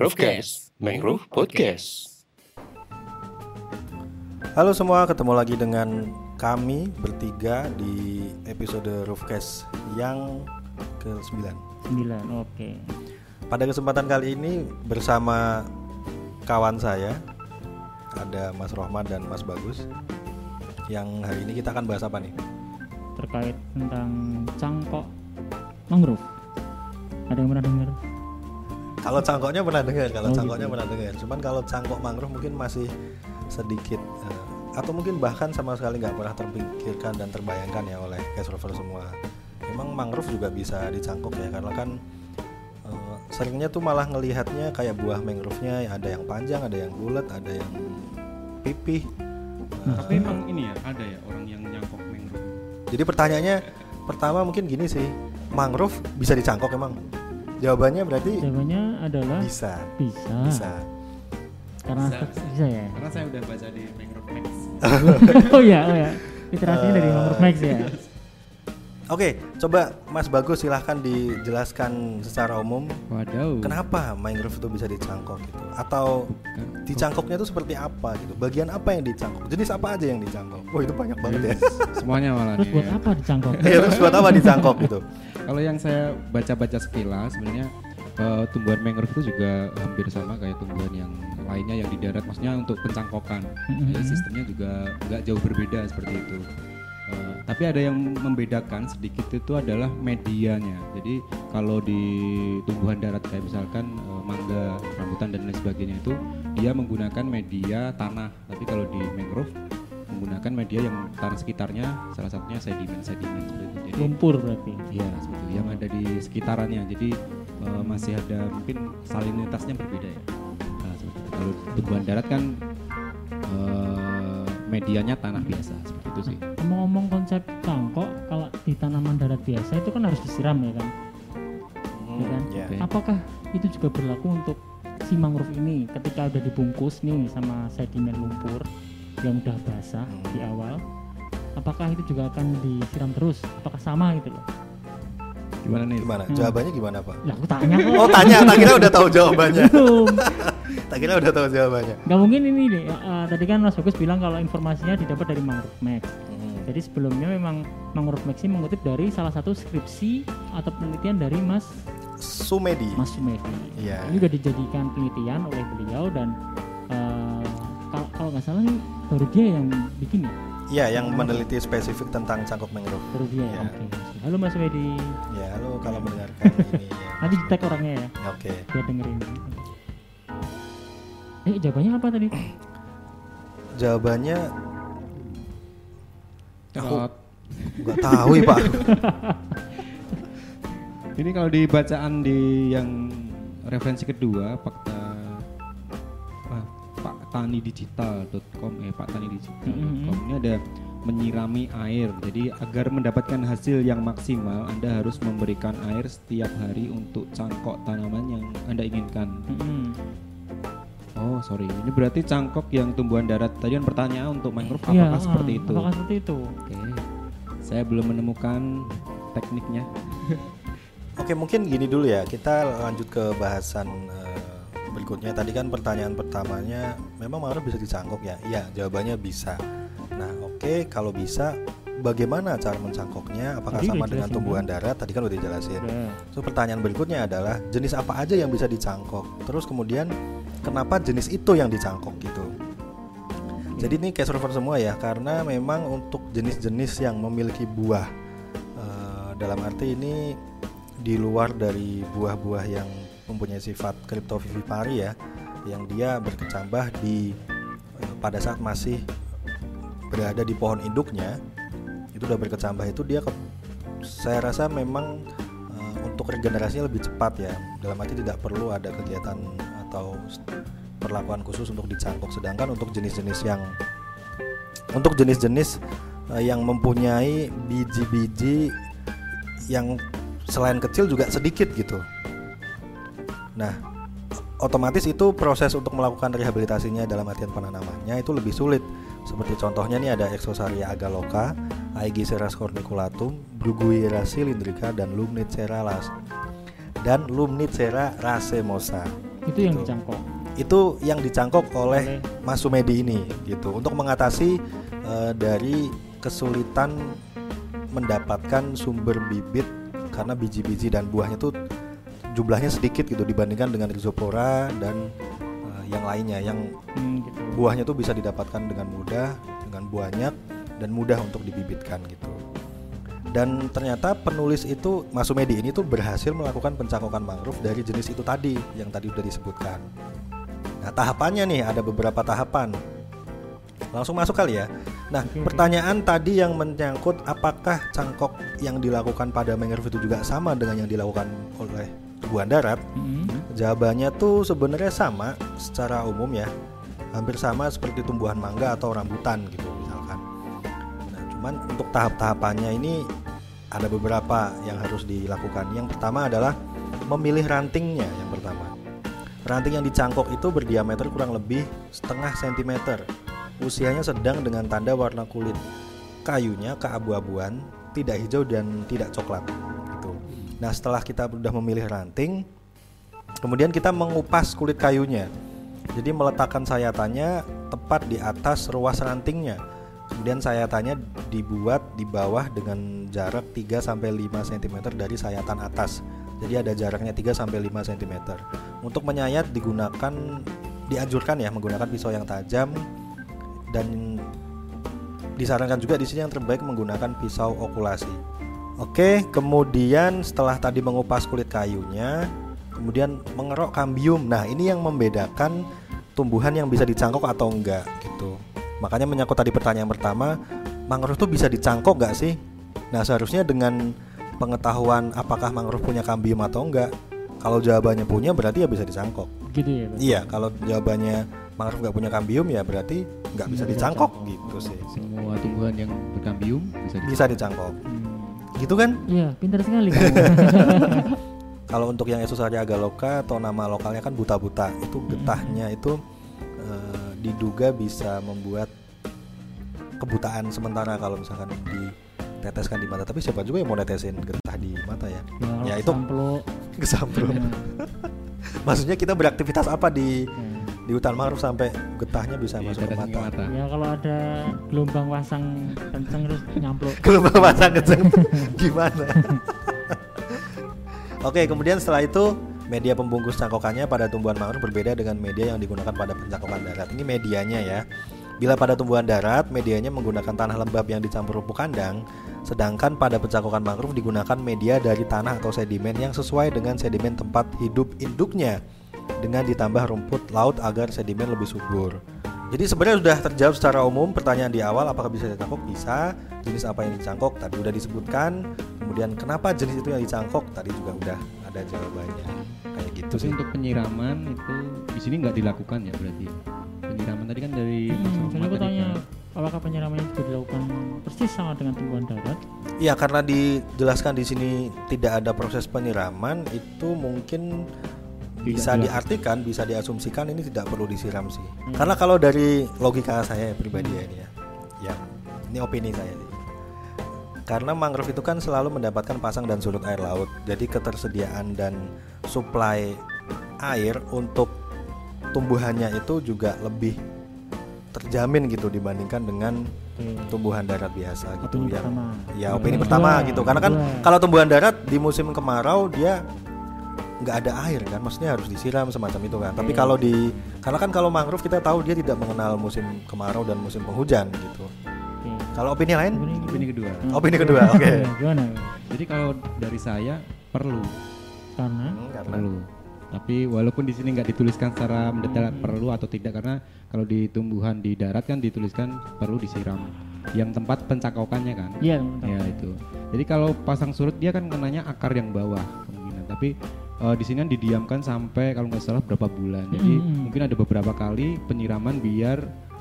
Roofcast, Mangrove Podcast. Halo semua, ketemu lagi dengan kami bertiga di episode Roofcast yang ke-9 9 oke. Pada kesempatan kali ini bersama kawan saya Ada Mas Rohman dan Mas Bagus. Yang hari ini kita akan bahas apa nih? terkait tentang cangkok mangrove. Ada yang pernah dengar Kalau cangkoknya pernah dengar, kalau Oh, cangkoknya gitu. pernah dengar Cuman kalau cangkok mangrove mungkin masih sedikit eh, Atau mungkin bahkan sama sekali nggak pernah terpikirkan dan terbayangkan ya oleh case rover semua Emang mangrove juga bisa dicangkok ya Karena kan eh, seringnya tuh malah ngelihatnya kayak buah mangrove-nya ada yang panjang, ada yang bulat, ada yang pipih Tapi emang ini ya ada ya orang yang nyangkok mangrove. Jadi pertanyaannya pertama mungkin gini sih Mangrove bisa dicangkok emang? Jawabannya berarti jawabannya adalah bisa. bisa, Bisa. Karena Bisa, bisa, bisa. ya? Karena saya udah baca di Mangrove Max. oh ya oh ya literasinya dari Eh, mangrove max ya Oke, coba Mas Bagus silahkan dijelaskan secara umum Waduh. kenapa mangrove itu bisa dicangkok gitu, atau dicangkoknya itu seperti apa gitu, bagian apa yang dicangkok, jenis apa aja yang dicangkok? Oh itu banyak banget ya. Semuanya malah terus nih. buat ya. apa dicangkok ya terus buat apa dicangkok gitu? Kalau yang saya baca-baca sekilas sebenarnya eh, tumbuhan mangrove itu juga hampir sama kayak tumbuhan yang lainnya yang di darat maksudnya untuk pencangkokan. Mhm. Jadi sistemnya juga nggak jauh berbeda seperti itu. Eh, tapi ada yang membedakan sedikit itu adalah medianya. Jadi kalau di tumbuhan darat kayak misalkan eh, mangga, rambutan dan lain sebagainya itu dia menggunakan media tanah. Tapi kalau di mangrove menggunakan media yang tanah sekitarnya salah satunya sedimen sedimen seperti itu. Jadi lumpur berarti Iya seperti itu yang ada di sekitarannya. Jadi eh, masih ada mungkin salinitasnya berbeda ya. Nah. Kalau tumbuhan darat kan eh, medianya tanah biasa seperti itu sih. ngomong konsep cangkok kalau di tanaman darat biasa itu kan harus disiram ya kan ya kan ya. Oke. apakah itu juga berlaku untuk si mangrove ini ketika udah dibungkus nih sama sedimen lumpur yang udah basah Hmm. di awal apakah itu juga akan disiram terus apakah sama gitu loh Gimana nih? Gimana? Hmm. Jawabannya gimana Pak? lah aku tanya kok Oh tanya, tak kira udah tahu jawabannya. belum Tak kira udah tahu jawabannya. nggak mungkin ini deh eh, tadi kan Mas Bagus bilang kalau informasinya didapat dari mangrove max Hmm. jadi sebelumnya memang mangrove max ini mengutip dari salah satu skripsi atau penelitian dari Mas Sumedi. Mas Sumedi Iya. ini juga dijadikan penelitian oleh beliau dan eh, kalau nggak salah nih baru dia yang bikin ya Iya, yang meneliti spesifik tentang cangkok mangrove. baru dia ya oke halo Mas Sumedi Ya, halo kalau mendengarkan ini ya. nanti di tag orangnya ya Oke. biar dengerin eh jawabannya apa tadi Jawabannya aku nggak tahu ya Pak. ini kalau di bacaan di yang referensi kedua fakta ah, paktanidigital.com eh paktanidigital.com ini ada menyirami air. Jadi agar mendapatkan hasil yang maksimal, Anda harus memberikan air setiap hari untuk cangkok tanaman yang Anda inginkan. Mm-mm. Oh, sorry. Ini berarti cangkok yang tumbuhan darat. Tadi kan pertanyaan untuk mangrove Iya, apakah ah, seperti itu? apakah seperti itu Oke. Saya belum menemukan tekniknya. Oke, mungkin gini dulu ya. Kita lanjut ke bahasan eh, berikutnya. Tadi kan pertanyaan pertamanya, memang mangrove bisa dicangkok ya? Iya, jawabannya bisa. Nah, oke, kalau bisa, bagaimana cara mencangkoknya? Apakah Tadi sama dengan jelasin, tumbuhan darat? Tadi kan udah dijelasin. So pertanyaan berikutnya adalah jenis apa aja yang bisa dicangkok? Terus kemudian kenapa jenis itu yang dicangkok gitu? Jadi ini case rover semua ya karena memang untuk jenis-jenis yang memiliki buah eh, dalam arti ini di luar dari buah-buah yang mempunyai sifat cryptovivipari ya yang dia berkecambah di eh, pada saat masih berada di pohon induknya itu udah berkecambah itu dia ke- saya rasa memang eh, untuk regenerasinya lebih cepat ya dalam arti tidak perlu ada kegiatan atau perlakuan khusus untuk dicangkok. Sedangkan untuk jenis-jenis yang untuk jenis-jenis eh, yang mempunyai biji-biji yang selain kecil juga sedikit gitu. Nah otomatis itu proses untuk melakukan rehabilitasinya dalam artian penanamannya itu lebih sulit. Seperti contohnya nih ada Exosaria agaloka, Aegiseras corniculatum, Bruguiera cylindrica dan Lumnicera las dan Lumnicera racemosa. Itu yang Gitu. dicangkok. Itu yang dicangkok oleh Oleh Mas Sumedi ini gitu untuk mengatasi eh, dari kesulitan mendapatkan sumber bibit karena biji-biji dan buahnya tuh jumlahnya sedikit gitu dibandingkan dengan rhizopora dan eh, yang lainnya yang hmm, gitu. buahnya tuh bisa didapatkan dengan mudah dengan banyak dan mudah untuk dibibitkan gitu dan ternyata penulis itu Mas Sumedi ini tuh berhasil melakukan pencangkokan mangrove dari jenis itu tadi yang tadi udah disebutkan nah tahapannya nih ada beberapa tahapan langsung masuk kali ya nah oke. pertanyaan tadi yang menyangkut apakah cangkok yang dilakukan pada mangrove itu juga sama dengan yang dilakukan oleh tumbuhan darat Hmm. Jawabannya tuh sebenarnya sama secara umum ya, hampir sama seperti tumbuhan mangga atau rambutan gitu misalkan. Nah, cuman untuk tahap-tahapannya ini ada beberapa yang harus dilakukan. Yang pertama adalah memilih rantingnya yang pertama. Ranting yang dicangkok itu berdiameter kurang lebih setengah sentimeter. Usianya sedang dengan tanda warna kulit kayunya keabu-abuan, tidak hijau dan tidak coklat. Gitu. Nah setelah kita sudah memilih ranting, kemudian kita mengupas kulit kayunya. Jadi meletakkan sayatannya tepat di atas ruas rantingnya. Kemudian sayatannya dibuat di bawah dengan jarak 3 sampai 5 cm dari sayatan atas. Jadi ada jaraknya 3 sampai 5 cm. Untuk menyayat digunakan dianjurkan ya menggunakan pisau yang tajam dan disarankan juga di sini yang terbaik menggunakan pisau okulasi. Oke, kemudian setelah tadi mengupas kulit kayunya, kemudian mengerok kambium. Nah, ini yang membedakan tumbuhan yang bisa dicangkok atau enggak gitu. Makanya menyangkut tadi pertanyaan pertama, mangrove tuh bisa dicangkok nggak sih? Nah, seharusnya dengan pengetahuan apakah mangrove punya kambium atau enggak. Kalau jawabannya punya berarti ya bisa dicangkok. Gitu ya. Iya, kalau jawabannya mangrove nggak punya kambium ya berarti nggak bisa dicangkok dicangkok. gitu sih. Semua tumbuhan yang berkambium bisa di Bisa dicangkok. Hmm. Gitu kan? Iya, pintar sekali. Kalau untuk yang Esusaria agaloka atau nama lokalnya kan buta-buta, itu getahnya itu eh, diduga bisa membuat kebutaan sementara kalau misalkan diteteskan di mata. Tapi siapa juga yang mau netesin getah di mata ya? Ya, itu- samplo. Kesamprot. Nah, Maksudnya kita beraktivitas apa di ya. di hutan mangrove sampai getahnya bisa masuk ke ditetesin mata? Ya kalau ada gelombang pasang kenceng terus nyampluk. Gelombang pasang kenceng gimana? Oke, kemudian setelah itu media pembungkus cangkokannya pada tumbuhan mangrove berbeda dengan media yang digunakan pada pencangkokan darat. Ini medianya ya. Bila pada tumbuhan darat, medianya menggunakan tanah lembab yang dicampur pupuk kandang, sedangkan pada pencangkokan mangrove digunakan media dari tanah atau sedimen yang sesuai dengan sedimen tempat hidup induknya dengan ditambah rumput laut agar sedimen lebih subur. Jadi sebenarnya sudah terjawab secara umum pertanyaan di awal apakah bisa dicangkok? Bisa. Jenis apa yang dicangkok tadi udah disebutkan. Kemudian kenapa jenis itu yang dicangkok tadi juga udah ada jawabannya. Kayak gitu Terus sih. untuk penyiraman itu di sini nggak dilakukan ya berarti. Penyiraman tadi kan dari Hmm, jadi aku tanya kan. apakah penyiramannya juga dilakukan persis sama dengan tumbuhan darat? Iya karena dijelaskan di sini tidak ada proses penyiraman itu mungkin Tidak bisa jelas. diartikan, bisa diasumsikan ini tidak perlu disiram sih. Karena kalau dari logika saya pribadi ya ini ya, ya ini opini saya sih. Karena mangrove itu kan selalu mendapatkan pasang dan surut air laut, jadi ketersediaan dan suplai air untuk tumbuhannya itu juga lebih terjamin gitu dibandingkan dengan Oke. tumbuhan darat biasa gitu Opini yang pertama. ya Kedua. opini pertama Kedua. gitu karena kan Kedua. kalau tumbuhan darat di musim kemarau dia nggak ada air kan maksudnya harus disiram semacam itu kan tapi Oke. kalau di karena kan kalau mangrove kita tahu dia tidak mengenal musim kemarau dan musim penghujan gitu. Kalau opini lain Opini- Opini kedua. Hmm. opini kedua oke Gimana? Jadi kalau dari saya perlu, Karena Hmm, karena perlu. Tapi walaupun di sini nggak dituliskan secara mendetail Hmm. perlu atau tidak karena kalau di tumbuhan di darat kan dituliskan perlu disiram. Yang tempat pencangkokannya kan. iya. Ya itu. Jadi kalau pasang surut dia kan kenanya akar yang bawah kemungkinan. Tapi eh, di sini kan didiamkan sampai kalau nggak salah berapa bulan. Jadi Mm-mm. mungkin ada beberapa kali penyiraman biar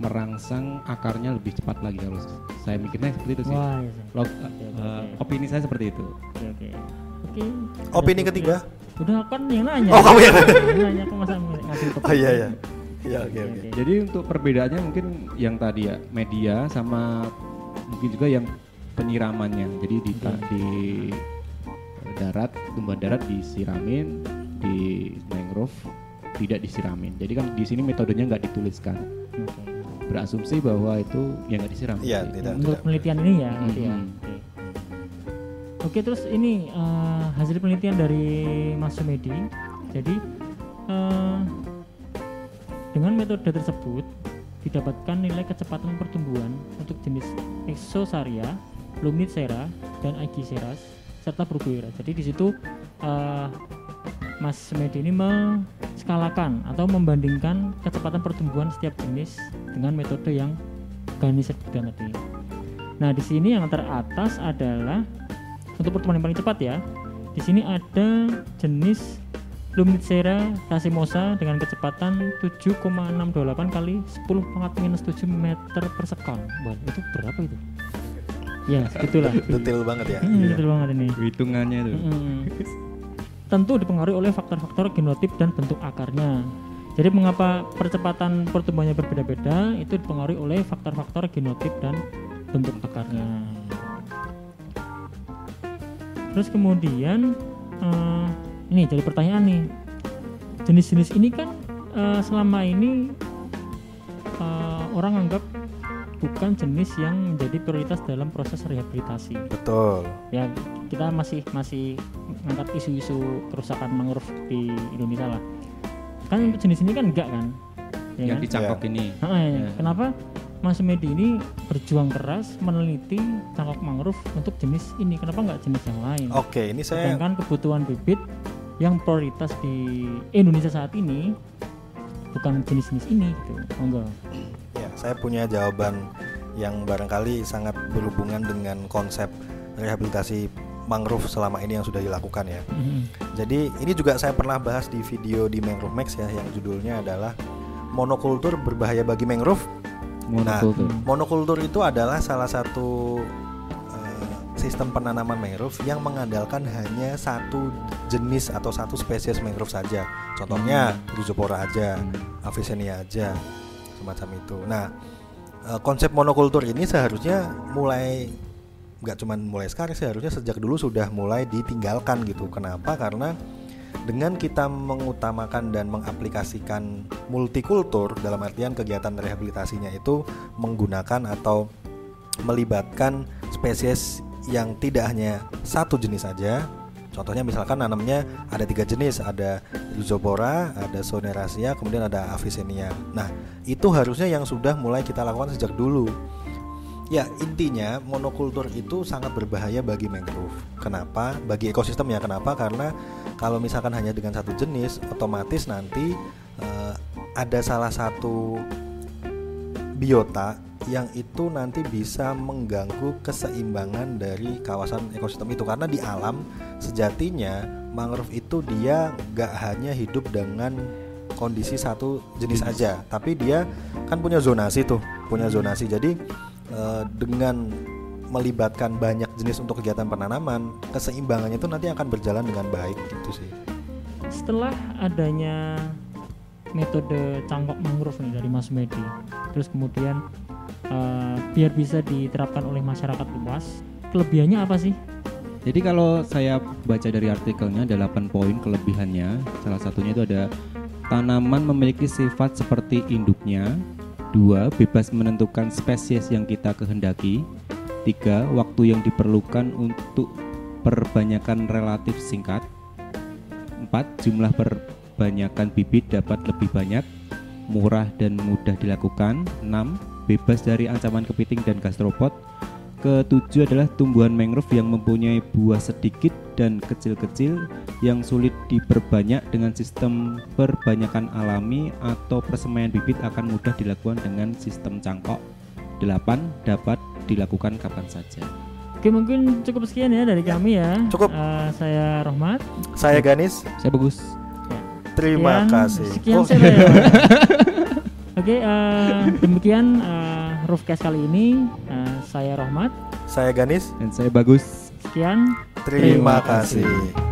merangsang akarnya lebih cepat lagi kalau saya mikirnya seperti itu sih. Wah, iya. Log- eh, oke. opini saya seperti itu. Oke, oke. Oke. opini Ada ketiga Udah kan yang nanya. Oh, kamu yang nanya aku masa ngasih topik. oh iya iya iya oke oke Jadi untuk perbedaannya mungkin yang tadi ya media sama mungkin juga yang penyiramannya. Jadi di, ta- di darat tumbuhan darat disiramin di mangrove tidak disiramin. Jadi kan di sini metodenya nggak dituliskan. Oke. Berasumsi bahwa itu ya nggak disiram. Iya, tidak. Untuk penelitian ini ya, berarti ya. Mhm. Oke. Oke, terus ini eh, hasil penelitian dari Mas Sumedi. Jadi eh, dengan metode tersebut didapatkan nilai kecepatan pertumbuhan untuk jenis Exosaria, Lumnicera, dan Aegiseras serta Bruguera. Jadi di situ eh, Mas Sumedi ini menskalakan atau membandingkan kecepatan pertumbuhan setiap jenis dengan metode yang Gani sebutkan tadi. Nah, di sini yang teratas adalah untuk pertumbuhan yang paling cepat ya. Di sini ada jenis Lumnicera racemosa dengan kecepatan 7,628 kali 10 pangkat minus 7 meter per sekon. Wah, itu berapa itu? Ya, itulah. Detail banget ya. Hmm, Iya. betul banget ini. Hitungannya tuh. Mm-mm. Tentu dipengaruhi oleh faktor-faktor genotip dan bentuk akarnya. Jadi mengapa percepatan pertumbuhannya berbeda-beda itu dipengaruhi oleh faktor-faktor genotip dan bentuk akarnya. Terus kemudian eh, ini jadi pertanyaan nih. Jenis-jenis ini kan eh, selama ini eh, orang anggap bukan jenis yang menjadi prioritas dalam proses rehabilitasi Betul. ya kita masih masih mengangkat isu-isu kerusakan mangrove di Indonesia lah kan untuk jenis ini kan enggak kan ya Yang kan? dicangkok ini. Ah, ya. Ya. kenapa Mas Medi ini berjuang keras meneliti cangkok mangrove untuk jenis ini kenapa enggak jenis yang lain Oke, ini saya sedangkan kebutuhan bibit yang prioritas di Indonesia saat ini bukan jenis-jenis ini gitu monggo ya, saya punya jawaban yang barangkali sangat berhubungan dengan konsep rehabilitasi mangrove selama ini yang sudah dilakukan ya. Mhm. Jadi ini juga saya pernah bahas di video di Mangrove Max ya yang judulnya adalah monokultur berbahaya bagi mangrove. Monokultur. Monokultur itu adalah salah satu eh, sistem penanaman mangrove yang mengandalkan hanya satu jenis atau satu spesies mangrove saja. Contohnya Rhizopora aja, Avicennia aja, semacam itu. Nah, eh, konsep monokultur ini seharusnya mulai nggak cuman mulai sekarang seharusnya sejak dulu sudah mulai ditinggalkan gitu. Kenapa? Karena dengan kita mengutamakan dan mengaplikasikan multikultur dalam artian kegiatan rehabilitasinya itu menggunakan atau melibatkan spesies yang tidak hanya satu jenis saja. Contohnya misalkan nanamnya ada tiga jenis, ada Rhizopora, ada Soneracia, kemudian ada Avicennia. Nah, itu harusnya yang sudah mulai kita lakukan sejak dulu. Ya intinya monokultur itu sangat berbahaya bagi mangrove. Kenapa? Bagi ekosistem ya. Kenapa? Karena kalau misalkan hanya dengan satu jenis, otomatis nanti eh, ada salah satu biota yang itu nanti bisa mengganggu keseimbangan dari kawasan ekosistem itu. Karena di alam sejatinya mangrove itu dia nggak hanya hidup dengan kondisi satu jenis aja tapi dia kan punya zonasi tuh punya zonasi. Jadi eh, dengan melibatkan banyak jenis untuk kegiatan penanaman keseimbangannya itu nanti akan berjalan dengan baik gitu sih. Setelah adanya metode cangkok mangrove nih dari Mas Medi terus kemudian eh, biar bisa diterapkan oleh masyarakat luas kelebihannya apa sih Jadi kalau saya baca dari artikelnya ada 8 poin kelebihannya. Salah satunya itu ada tanaman memiliki sifat seperti induknya. Dua, bebas menentukan spesies yang kita kehendaki. Tiga, waktu yang diperlukan untuk perbanyakan relatif singkat. Empat, jumlah perbanyakan bibit dapat lebih banyak, murah dan mudah dilakukan. Enam, bebas dari ancaman kepiting dan gastropod. Ketujuh adalah tumbuhan mangrove yang mempunyai buah sedikit dan kecil-kecil yang sulit diperbanyak dengan sistem perbanyakan alami atau persemaian bibit akan mudah dilakukan dengan sistem cangkok. Delapan dapat dilakukan kapan saja. Oke mungkin cukup sekian ya dari kami ya Cukup. Eh, saya Rohmat saya Ganis Saya bagus. terima Sekian- kasih sekian Oh, saya Oke eh, demikian eh, Roofcast kali ini Eh, saya Rohmat saya Ganis Dan saya bagus. sekian terima Terima kasih. kasih